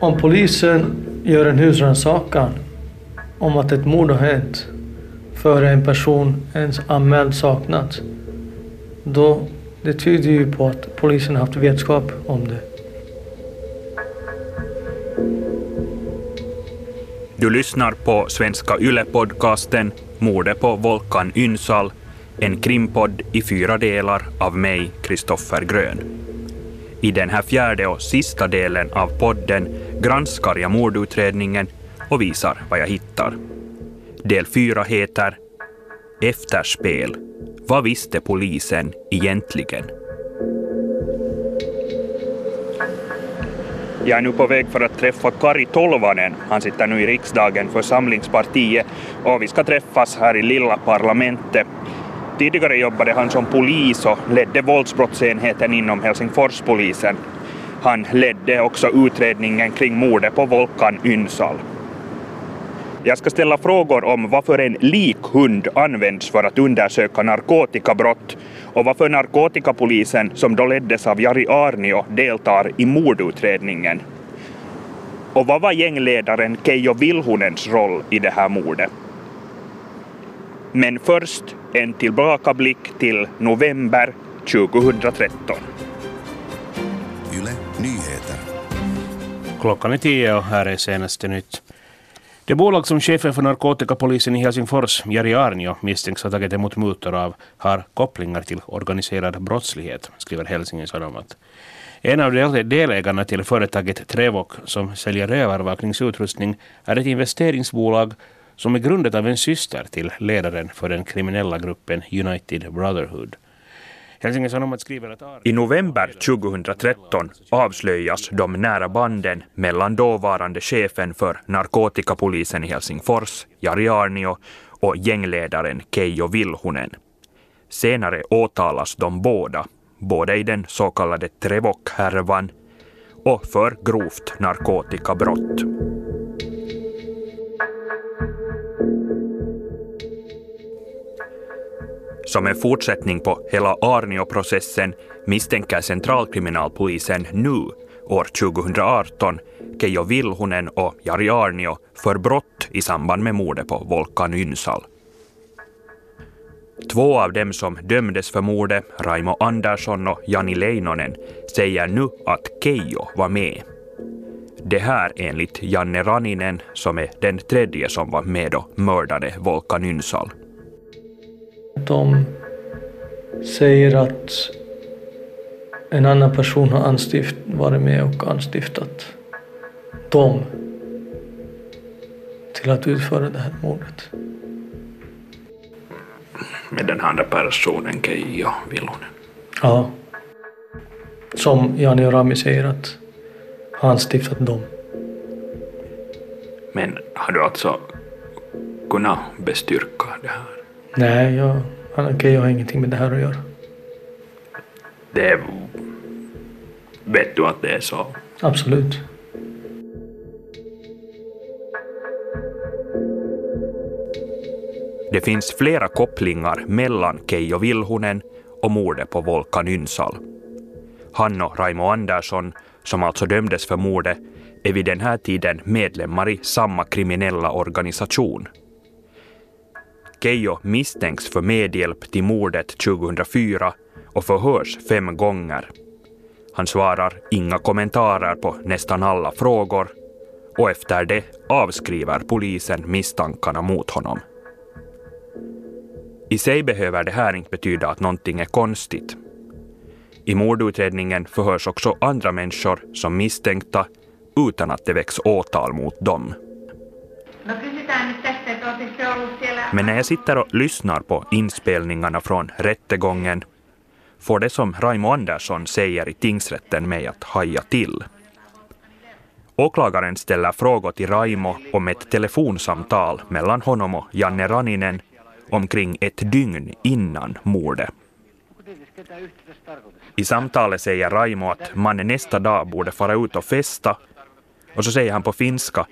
Om polisen gör en husrannsakan om att ett mord har hänt före en person ens anmäld saknats, då det tyder ju på att polisen haft vetskap om det. Du lyssnar på Svenska Yle-podcasten Mordet på Volkan Ynsal, en krimpodd i fyra delar av mig, Kristoffer Grön. I den här fjärde och sista delen av podden granskar jag mordutredningen och visar vad jag hittar. Del fyra heter Efterspel. Vad visste polisen egentligen? Jag är nu på väg för att träffa Kari Tolvanen. Han sitter nu i riksdagen för Samlingspartiet och vi ska träffas här i lilla parlamentet. Tidigare jobbade han som polis och ledde våldsbrottsenheten inom Helsingforspolisen. Han ledde också utredningen kring mordet på Volkan Ynsal. Jag ska ställa frågor om varför en likhund används för att undersöka narkotikabrott och varför narkotikapolisen, som då leddes av Jari Arnio, deltar i mordutredningen. Och vad var gängledaren Keijo Vilhunens roll i det här mordet? Men först en tillbakablick till november 2013. Yle Nyheter. Klockan är tio och här är senaste nytt. Det bolag som chefen för narkotikapolisen i Helsingfors, Jari Arnio, misstänks ha tagit emot mutor av har kopplingar till organiserad brottslighet, skriver Helsingin Sanomat. En av delägarna till företaget Trevok, som säljer övervakningsutrustning, är ett investeringsbolag som är grundat av en syster till ledaren för den kriminella gruppen United Brotherhood. I november 2013 avslöjas de nära banden mellan dåvarande chefen för narkotikapolisen i Helsingfors, Jari Arnio, och gängledaren Keijo Vilhunen. Senare åtalas de båda, både i den så kallade Trevok-härvan och för grovt narkotikabrott. Som en fortsättning på hela Arnio-processen misstänker centralkriminalpolisen nu, år 2018, Keijo Vilhunen och Jari Arnio för brott i samband med mordet på Volkan Ynsal. Två av dem som dömdes för mordet, Raimo Andersson och Jani Leinonen, säger nu att Keijo var med. Det här enligt Janne Raninen, som är den tredje som var med och mördade Volkan Ynsal. De säger att en annan person har anstift, varit med och anstiftat dem till att utföra det här mordet. Med den andra personen, Keijo Vilhonen? Ja. Som Jani och Rami säger att har anstiftat dem. Men har du alltså kunnat bestyrka det här? Nej, jag, okay, jag har ingenting med det här att göra. Det... Vet du att det är så? Absolut. Det finns flera kopplingar mellan Keijo Vilhunen och mordet på Volkan Ynsal. Han och Raimo Andersson, som alltså dömdes för mordet, är vid den här tiden medlemmar i samma kriminella organisation. Keijo misstänks för medhjälp till mordet 2004 och förhörs fem gånger. Han svarar inga kommentarer på nästan alla frågor och efter det avskriver polisen misstankarna mot honom. I sig behöver det här inte betyda att någonting är konstigt. I mordutredningen förhörs också andra människor som misstänkta utan att det väcks åtal mot dem. Men när jag sitter och lyssnar på inspelningarna från rättegången får det som Raimo Andersson säger i tingsrätten mig att haja till. Åklagaren ställer frågor till Raimo om ett telefonsamtal mellan honom och Janne Raninen omkring ett dygn innan mordet. I samtalet säger Raimo att mannen nästa dag borde fara ut och festa och så säger han på finska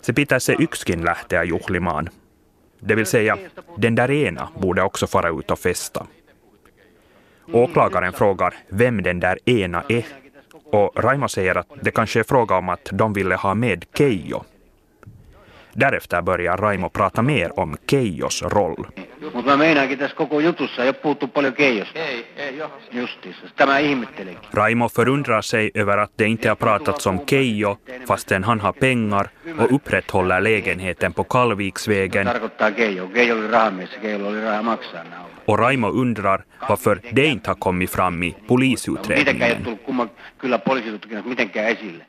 se pitäisi yksikin lähteä juhlimaan. Det vill säga, den där ena borde också fara ut och festa. Åklagaren frågar vem den där ena är och Raimo säger att det kanske är fråga om att de ville ha med Keijo. Därefter börjar Raimo prata mer om Keijos roll. Mutta mä meinaankin tässä koko jutussa ei ole puhuttu paljon Keijosta. Ei, ei joo. Justiinsa. Tämä ihmettelenkin. Raimo förundrar sig över att det inte har pratats om Keijo fastän han har pengar och upprätthåller lägenheten på Kalviksvägen Tarkoittaa Keijo. Keijo oli rahamies ja Keijolla oli rahaa maksaa nämä och Raimo undrar varför det inte har kommit fram i Mitenkään ei ole polisutredningen. tullut kumman, kyllä poliisitutkinnassa mitenkään esille.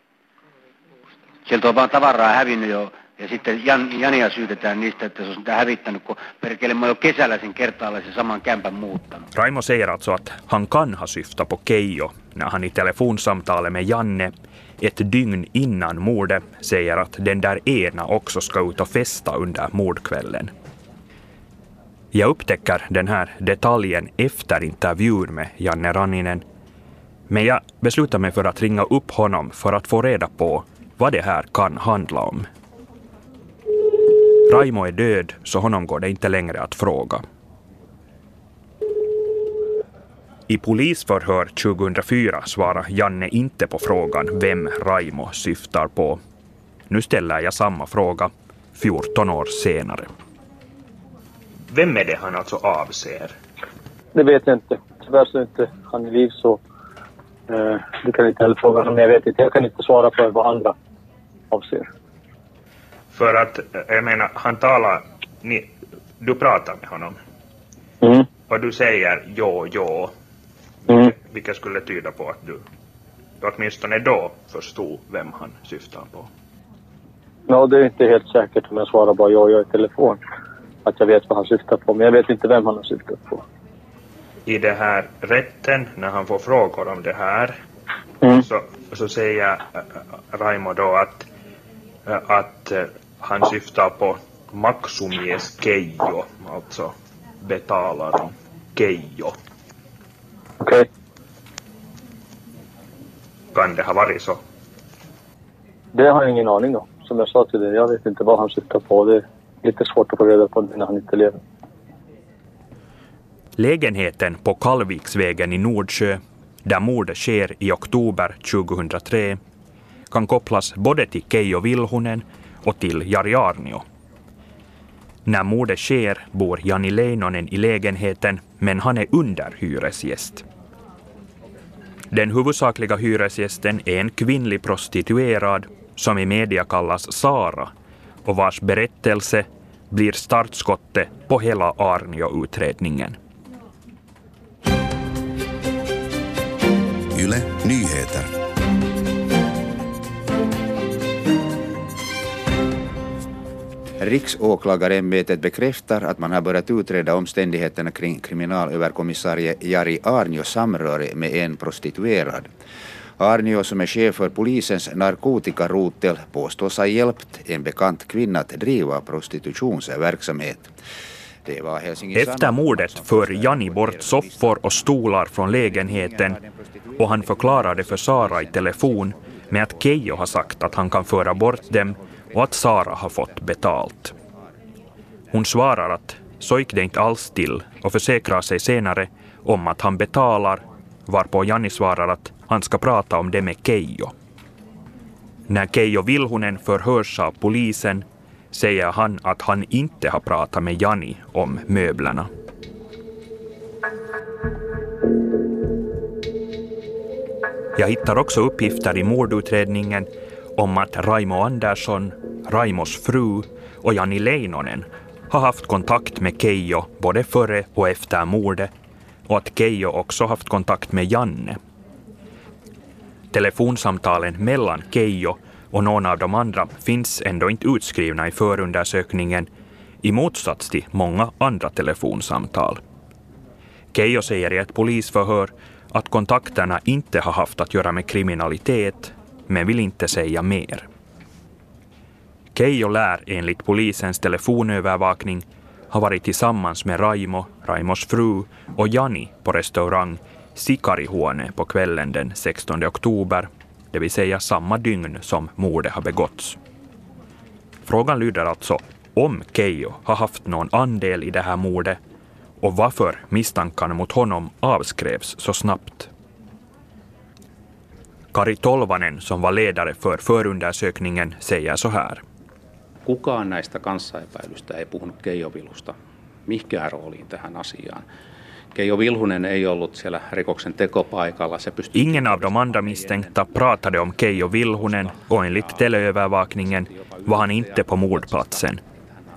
Sieltä on vaan tavaraa hävinnyt jo ja sitten Jan, Jania syytetään niistä, että se on sitä hävittänyt, kun perkele mä jo kesällä sen kertaalaisen saman kämpän muuttanut. Raimo säger alltså att han kan ha syftat på Keijo när han i telefonsamtalet med Janne ett dygn innan mordet säger att den där ena också ska ut och festa under mordkvällen. Jag upptäcker den här detaljen efter intervjun med Janne Ranninen. Men jag beslutar mig för att ringa upp honom för att få reda på vad det här kan handla om. Raimo är död, så honom går det inte längre att fråga. I polisförhör 2004 svarar Janne inte på frågan vem Raimo syftar på. Nu ställer jag samma fråga 14 år senare. Vem är det han alltså avser? Det vet jag inte. Tyvärr så är inte han i liv så eh, det kan jag inte heller fråga honom. Jag vet inte. Jag kan inte svara för vad andra avser. För att, jag menar, han talar, ni, du pratar med honom Mm. och du säger jo, jo, Mm. vilket skulle tyda på att du åtminstone då förstod vem han syftar på. Ja, det är inte helt säkert om jag svarar bara ja, ja i telefon. Att jag vet vad han syftar på. Men jag vet inte vem han har syftat på. I det här rätten, när han får frågor om det här, Mm. så, så säger äh, Raimo då att, äh, att äh, han syftar på Maksumies Keijo, alltså betalaren Keijo. Okej. Kan det ha varit så? Det har jag ingen aning om. Som jag sa till dig, jag vet inte vad han syftar på. Det är lite svårt att få reda på när han inte lever. Lägenheten på Kalviksvägen i Nordsjö, där mordet sker i oktober 2003, kan kopplas både till Keijo Vilhunen och till Jari Arnio. När mordet sker bor Jani Leinonen i lägenheten, men han är underhyresgäst. Den huvudsakliga hyresgästen är en kvinnlig prostituerad som i media kallas Sara och vars berättelse blir startskottet på hela Arnio-utredningen. Yle Nyheter. Riksåklagarämbetet bekräftar att man har börjat utreda omständigheterna kring kriminalöverkommissarie Jari Arnios samröre med en prostituerad. Arnio, som är chef för polisens narkotikarotel, påstås ha hjälpt en bekant kvinna att driva prostitutionsverksamhet. Efter mordet för Jani bort soffor och stolar från lägenheten och han förklarade för Sara i telefon med att Keijo har sagt att han kan föra bort dem och att Sara har fått betalt. Hon svarar att så gick det inte alls till och försäkrar sig senare om att han betalar varpå Jani svarar att han ska prata om det med Keijo. När Keijo Vilhunen förhörs av polisen säger han att han inte har pratat med Jani om möblerna. Jag hittar också uppgifter i mordutredningen om att Raimo Andersson, Raimos fru och Jani Leinonen har haft kontakt med Keijo både före och efter mordet och att Keijo också haft kontakt med Janne. Telefonsamtalen mellan Keijo och någon av de andra finns ändå inte utskrivna i förundersökningen i motsats till många andra telefonsamtal. Keijo säger i ett polisförhör att kontakterna inte har haft att göra med kriminalitet, men vill inte säga mer. Keijo lär enligt polisens telefonövervakning ha varit tillsammans med Raimo, Raimos fru och Jani på restaurang Sikarihuone på kvällen den 16 oktober, det vill säga samma dygn som mordet har begåtts. Frågan lyder alltså om Keijo har haft någon andel i det här mordet och varför misstankarna mot honom avskrevs så snabbt. Kari Tolvanen, som var ledare för förundersökningen, säger så här. Kukaan näistä kanssaepäilystä ei puhunut Keijo Vilusta mihinkään rooliin tähän asiaan. Keijo Vilhunen ei ollut siellä rikoksen tekopaikalla. Se pystyi... Ingen av de andra misstänkta pratade om Keijo Vilhunen och enligt teleövervakningen var han inte på mordplatsen.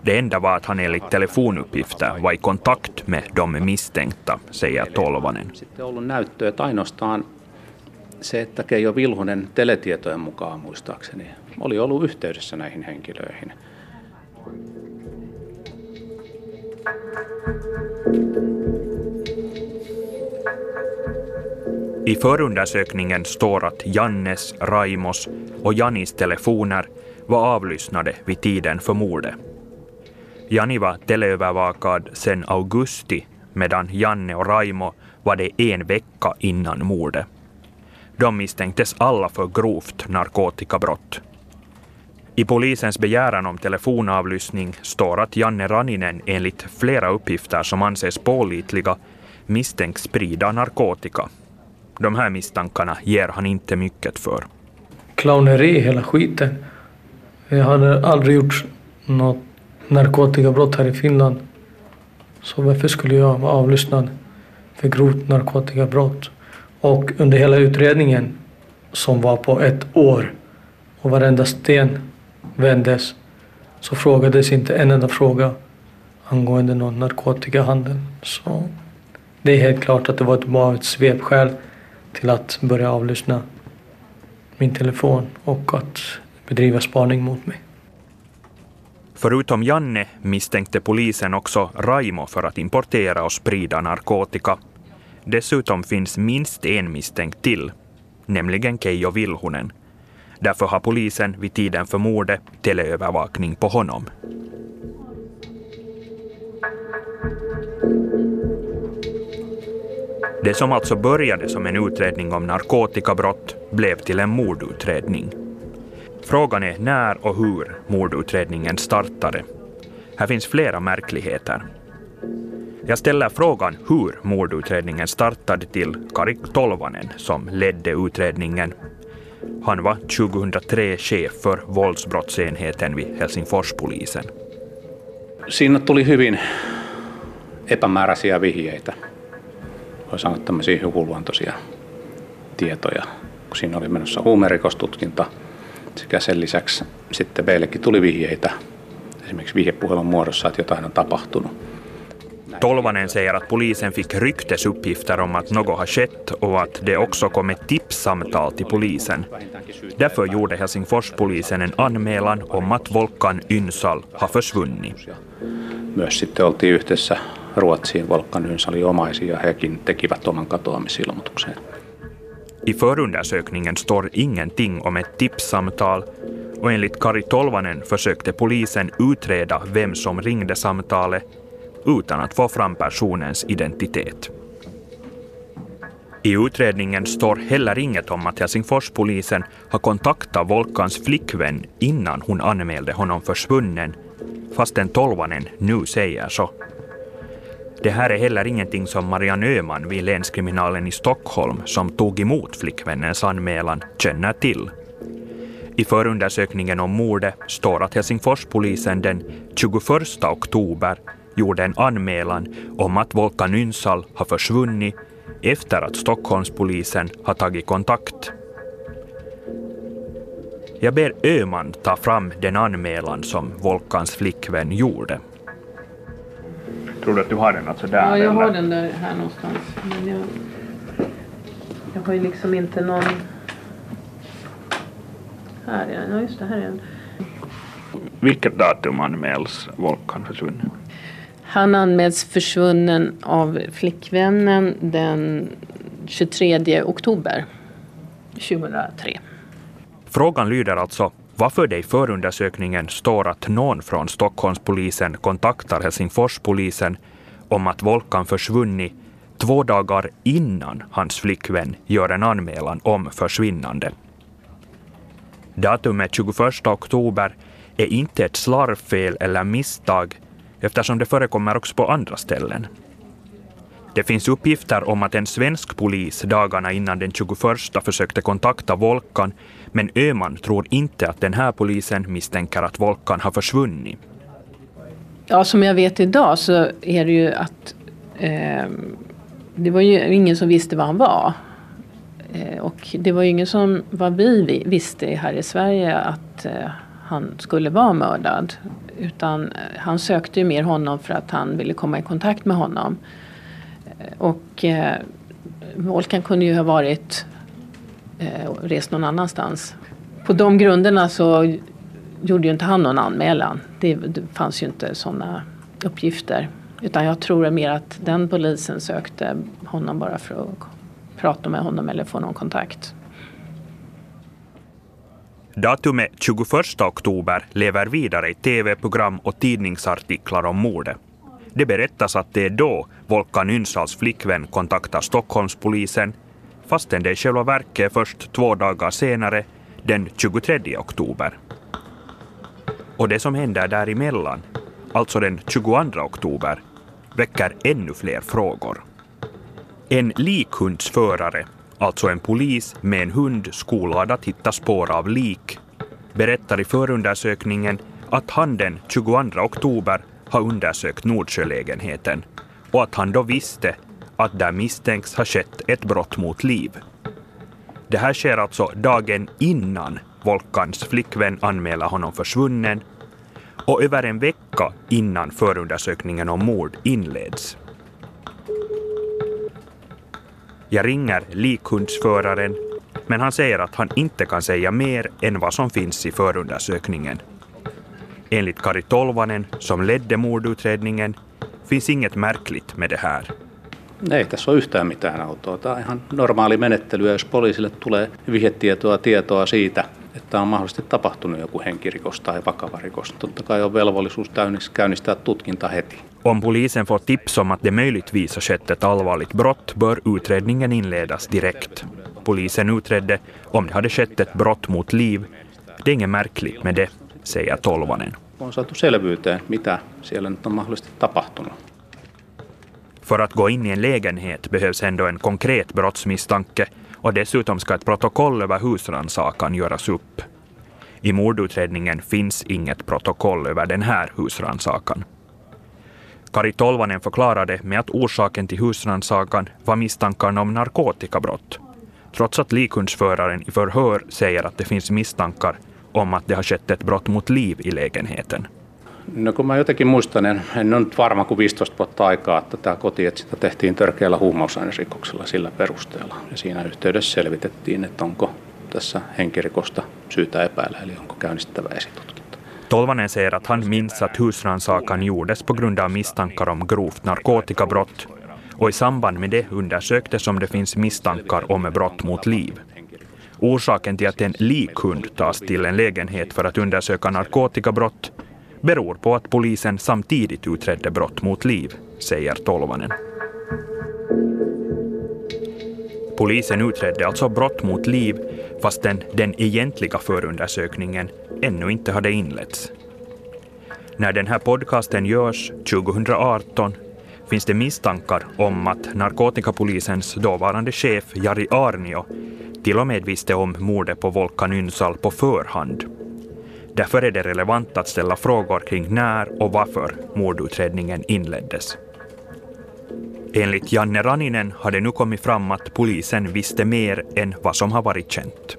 Det enda var att han enligt telefonuppgifter var i kontakt med de misstänkta, säger Tolvanen. Sitten ollut näyttöä, että ainoastaan se, että Keijo Vilhunen teletietojen mukaan muistaakseni oli ollut yhteydessä näihin henkilöihin. I förundersökningen står att Jannes, Raimos och Janis telefoner var avlyssnade vid tiden för mordet. Jani var teleövervakad sedan augusti medan Janne och Raimo var det en vecka innan mordet. De misstänktes alla för grovt narkotikabrott. I polisens begäran om telefonavlyssning står att Janne Raninen enligt flera uppgifter som anses pålitliga misstänks sprida narkotika. De här misstankarna ger han inte mycket för. Clowneri hela skiten. Jag hade aldrig gjort något narkotikabrott här i Finland. Så varför skulle jag vara avlyssnad för grovt narkotikabrott? Och under hela utredningen som var på ett år och varenda sten vändes så frågades inte en enda fråga angående någon narkotikahandel. Så det är helt klart att det var ett, bara ett svepskäl till att börja avlyssna min telefon och att bedriva spaning mot mig. Förutom Janne misstänkte polisen också Raimo för att importera och sprida narkotika. Dessutom finns minst en misstänkt till, nämligen Keijo Vilhunen. Därför har polisen vid tiden för mordet teleövervakning på honom. Det som alltså började som en utredning om narkotikabrott blev till en mordutredning. Frågan är när och hur mordutredningen startade. Här finns flera märkligheter. Jag ställer frågan hur mordutredningen startade till Kari Tolvanen som ledde utredningen. Han var 2003 chef för våldsbrottsenheten vid Helsingforspolisen. Siinä tuli hyvin epämääräisiä vihjeitä. Voi sanoa tämmöisiä hukuluontoisia tietoja. Kun siinä oli menossa huumerikostutkinta, sekä sen lisäksi sitten meillekin tuli vihjeitä, esimerkiksi vihjepuhelun muodossa, että jotain on tapahtunut. Tolvanen säger att polisen fick ryktesuppgifter om att något har skett och att det också kom ett tipssamtal till polisen. Därför gjorde Helsingforspolisen en anmälan om att Volkan Ynsal har försvunnit. Myös sitten oltiin yhteydessä Ruotsiin Volkan Ynsalin omaisia ja hekin tekivät oman katoamisilmoituksen. I förundersökningen står ingenting om ett tipssamtal och enligt Kari Tolvanen försökte polisen utreda vem som ringde samtalet utan att få fram personens identitet. I utredningen står heller inget om att Helsingforspolisen har kontaktat Volkans flickvän innan hon anmälde honom försvunnen, fastän Tolvanen nu säger så. Det här är heller ingenting som Marianne Öhman vid länskriminalen i Stockholm, som tog emot flickvännens anmälan, känner till. I förundersökningen om mordet står att Helsingforspolisen den 21 oktober gjorde en anmälan om att Volkan Ynsal har försvunnit efter att Stockholmspolisen har tagit kontakt. Jag ber Öhman ta fram den anmälan som Volkans flickvän gjorde. Tror du att du har den alltså där? Ja, jag har den där här någonstans. Men jag, jag har ju liksom inte någon... Här är den. Ja, just det. Här är den. Vilket datum anmäls Volkan försvunnen? Han anmäls försvunnen av flickvännen den 23 oktober 2003. Frågan lyder alltså varför det i förundersökningen står att någon från Stockholmspolisen kontaktar Helsingforspolisen om att Volkan försvunnit två dagar innan hans flickvän gör en anmälan om försvinnande. Datumet 21 oktober är inte ett slarvfel eller misstag eftersom det förekommer också på andra ställen. Det finns uppgifter om att en svensk polis dagarna innan den 21 försökte kontakta Volkan, men Öman tror inte att den här polisen misstänker att Volkan har försvunnit. Ja, som jag vet idag så är det ju att eh, det var ju ingen som visste var han var. Eh, och det var ju ingen som, vad vi visste här i Sverige, att eh, han skulle vara mördad. Utan eh, han sökte ju mer honom för att han ville komma i kontakt med honom. Eh, och eh, Volkan kunde ju ha varit eh, rest någon annanstans. På de grunderna så gjorde ju inte han någon anmälan. Det, det fanns ju inte sådana uppgifter. Utan jag tror mer att den polisen sökte honom bara för att prata med honom eller få någon kontakt. Datumet 21 oktober lever vidare i tv-program och tidningsartiklar om mordet. Det berättas att det är då Volkan Ynsals flickvän kontaktar Stockholmspolisen, fastän det i själva verket är först två dagar senare, den 23 oktober. Och det som händer däremellan, alltså den 22 oktober, väcker ännu fler frågor. En likhundsförare, alltså en polis med en hund skolad att hitta spår av lik, berättar i förundersökningen att han den 22 oktober har undersökt Nordsjölägenheten och att han då visste att där misstänks ha skett ett brott mot liv. Det här sker alltså dagen innan Volkans flickvän anmäler honom försvunnen och över en vecka innan förundersökningen om mord inleds. Jag ringer likhundsföraren, men han säger att han inte kan säga mer än vad som finns i förundersökningen. Enligt Kari Tolvanen, som ledde mordutredningen, finns inget märkligt med det här. Ei tässä ole yhtään mitään autoa. Tämä on ihan normaali menettely, jos poliisille tulee vihjetietoa tietoa siitä, että on mahdollisesti tapahtunut joku henkirikos tai vakava rikos, totta kai on velvollisuus käynnistää tutkinta heti. Om polisen får tips om att det möjligtvis har skett ett allvarligt brott bör utredningen inledas direkt. Polisen utredde om det hade skett ett brott mot liv. Det är inget märkligt med det, säger Tolvanen. On saatu selvyyteen, mitä siellä nyt on mahdollisesti tapahtunut. För att gå in i en lägenhet behövs ändå en konkret brottsmisstanke och dessutom ska ett protokoll över husrannsakan göras upp. I mordutredningen finns inget protokoll över den här husrannsakan. Kari Tolvanen förklarade med att orsaken till husrannsakan var misstankarna om narkotikabrott, trots att likhundsföraren i förhör säger att det finns misstankar om att det har skett ett brott mot liv i lägenheten. No kun mä jotenkin muistan, en, en ole nyt varma kuin 15 vuotta aikaa, että tämä kotietsintä tehtiin törkeällä huumausainerikoksella sillä perusteella. Ja siinä yhteydessä selvitettiin, että onko tässä henkirikosta syytä epäillä, eli onko käynnistettävä esitutkinta. Tolvanen säger att han minns att husrannsakan gjordes på grund av misstankar om grovt narkotikabrott och i samband med det undersöktes om det finns misstankar om brott mot liv. Orsaken till att en likhund tas till en lägenhet för att undersöka narkotikabrott beror på att polisen samtidigt utredde brott mot liv, säger Tolvanen. Polisen utredde alltså brott mot liv fastän den egentliga förundersökningen ännu inte hade inletts. När den här podcasten görs 2018 finns det misstankar om att narkotikapolisens dåvarande chef Jari Arnio till och med visste om mordet på Volkan Ynsal på förhand. Därför är det relevant att ställa frågor kring när och varför mordutredningen inleddes. Enligt Janne Raninen har det nu kommit fram att polisen visste mer än vad som har varit känt.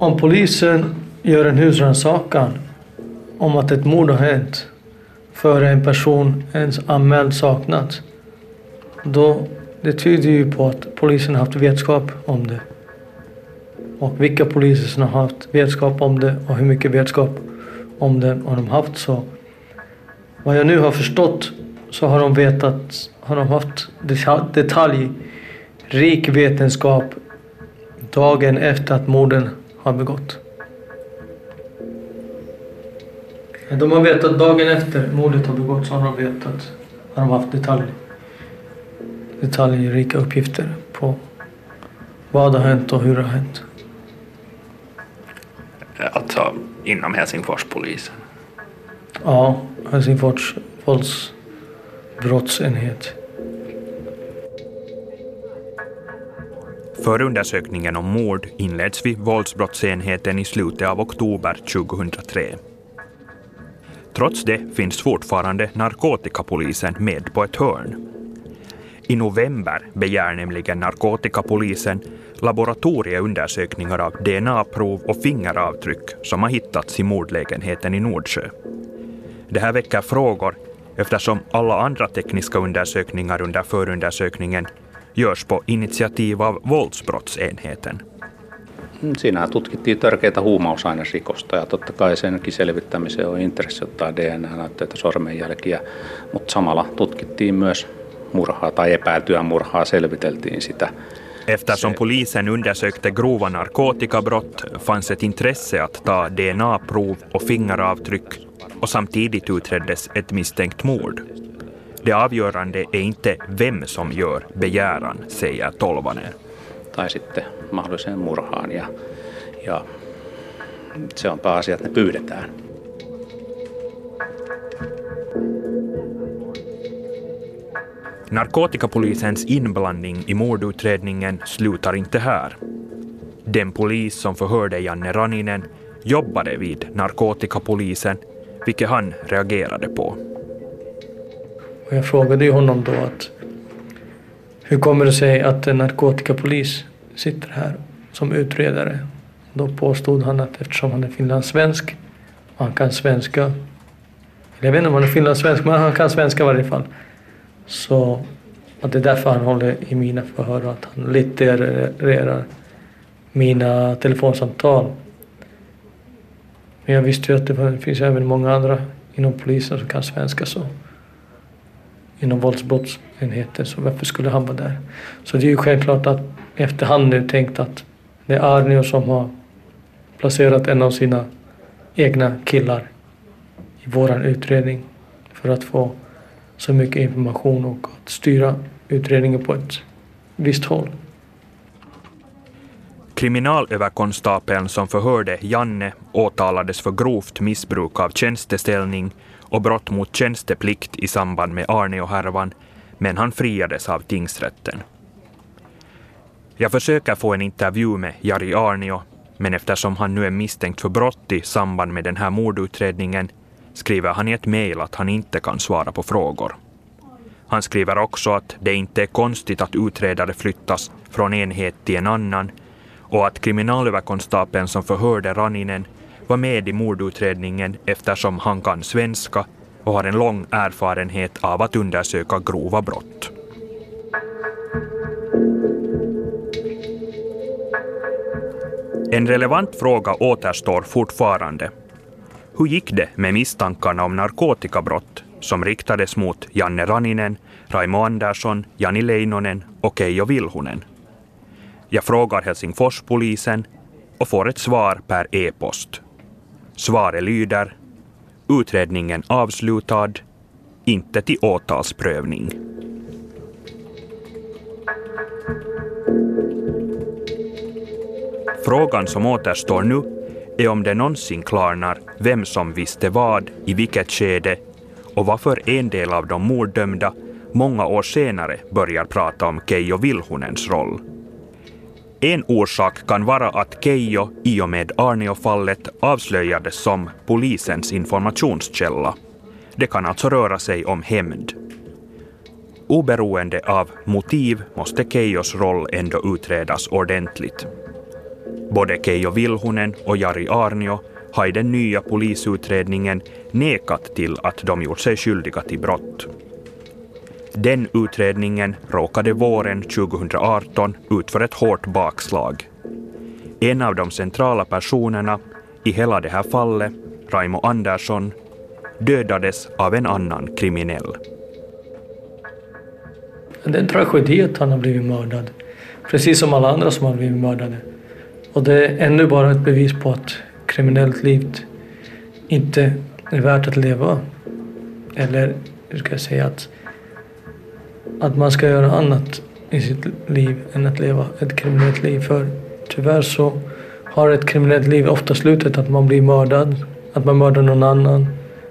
Om polisen gör en husrannsakan om att ett mord har hänt före en person ens anmäld saknats, då det tyder ju på att polisen har haft vetskap om det. Och vilka poliser som har haft vetskap om det och hur mycket vetskap om det har de haft. Så vad jag nu har förstått så har de vetat, har de haft detaljrik vetenskap dagen efter att morden har begått. De har vetat dagen efter mordet har begåtts så har de vetat, har de haft detalj, detaljrika uppgifter på vad har hänt och hur det har hänt. Alltså inom Helsingforspolisen? Ja, Helsingfors vålds, Förundersökningen om mord inleds vid våldsbrottsenheten i slutet av oktober 2003. Trots det finns fortfarande narkotikapolisen med på ett hörn. I november begär nämligen narkotikapolisen laboratorieundersökningar av DNA-prov och fingeravtryck som har hittats i mordlägenheten i Nordsjö. Det här väcker frågor eftersom alla andra tekniska undersökningar under förundersökningen görs på initiativ av våldsbrottsenheten. Siinä tutkittiin törkeitä huumausainesrikosta ja totta kai senkin selvittämiseen on intressi ottaa DNA-näytteitä, sormenjälkiä, mutta samalla tutkittiin myös murhaa tai epäiltyä murhaa, selviteltiin sitä. Eftersom polisen undersökte grova narkotikabrott fanns ett intresse att ta DNA-prov och fingeravtryck och samtidigt utreddes ett misstänkt mord. Det avgörande är inte vem som gör begäran, säger Tolvanen. Tai sitten mahdolliseen murhaan ja, ja se on pääasia, että ne pyydetään. Narkotikapolisens inblandning i mordutredningen slutar inte här. Den polis som förhörde Janne Raninen jobbade vid narkotikapolisen, vilket han reagerade på. Och jag frågade ju honom då att hur kommer det sig att en narkotikapolis sitter här som utredare? Då påstod han att eftersom han är finlandssvensk och han kan svenska, eller jag vet inte om han är finlandssvensk, men han kan svenska i varje fall, så att det är därför han håller i mina förhör och att han littererar mina telefonsamtal. Men jag visste ju att det finns även många andra inom polisen som kan svenska så inom våldsbrottsenheten, så varför skulle han vara där? Så det är ju självklart att efterhand nu tänkt att det är Arnio som har placerat en av sina egna killar i våran utredning för att få så mycket information och att styra utredningen på ett visst håll. Kriminalöverkonstapeln som förhörde Janne åtalades för grovt missbruk av tjänsteställning och brott mot tjänsteplikt i samband med Arneo-härvan, men han friades av tingsrätten. Jag försöker få en intervju med Jari Arnio, men eftersom han nu är misstänkt för brott i samband med den här mordutredningen skriver han i ett mejl att han inte kan svara på frågor. Han skriver också att det inte är konstigt att utredare flyttas från enhet till en annan och att kriminalöverkonstapeln som förhörde Raninen var med i mordutredningen eftersom han kan svenska och har en lång erfarenhet av att undersöka grova brott. En relevant fråga återstår fortfarande. Hur gick det med misstankarna om narkotikabrott som riktades mot Janne Raninen, Raimo Andersson, Jani Leinonen och Keijo Vilhunen? Jag frågar Helsingforspolisen och får ett svar per e-post. Svaret lyder Utredningen avslutad, inte till åtalsprövning. Frågan som återstår nu är om det någonsin klarnar vem som visste vad, i vilket skede och varför en del av de morddömda många år senare börjar prata om Keijo Vilhunens roll. En orsak kan vara att Keijo i och med Arneo-fallet avslöjades som polisens informationskälla. Det kan alltså röra sig om hämnd. Oberoende av motiv måste Keijos roll ändå utredas ordentligt. Både Keijo Vilhunen och Jari Arnio har i den nya polisutredningen nekat till att de gjort sig skyldiga till brott. Den utredningen råkade våren 2018 ut för ett hårt bakslag. En av de centrala personerna i hela det här fallet, Raimo Andersson, dödades av en annan kriminell. Det är en tragedi att han har blivit mördad. Precis som alla andra som har blivit mördade. Och det är ännu bara ett bevis på att kriminellt liv inte är värt att leva. Eller hur ska jag säga att att man ska göra annat i sitt liv än att leva ett kriminellt liv. För tyvärr så har ett kriminellt liv ofta slutet att man blir mördad, att man mördar någon annan.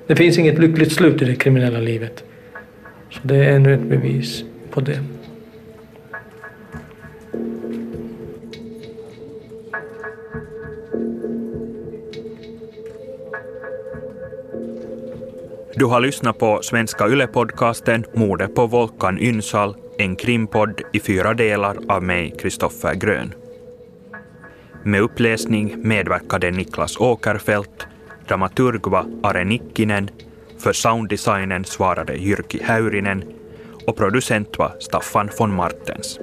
Det finns inget lyckligt slut i det kriminella livet. Så det är ännu ett bevis på det. Du har lyssnat på Svenska Yle-podcasten Mordet på Volkan Ynsal, en krimpodd i fyra delar av mig, Kristoffer Grön. Med uppläsning medverkade Niklas Åkerfeldt, dramaturg var Are Nikkinen, för sounddesignen svarade Jyrki Häyrinen och producent var Staffan von Martens.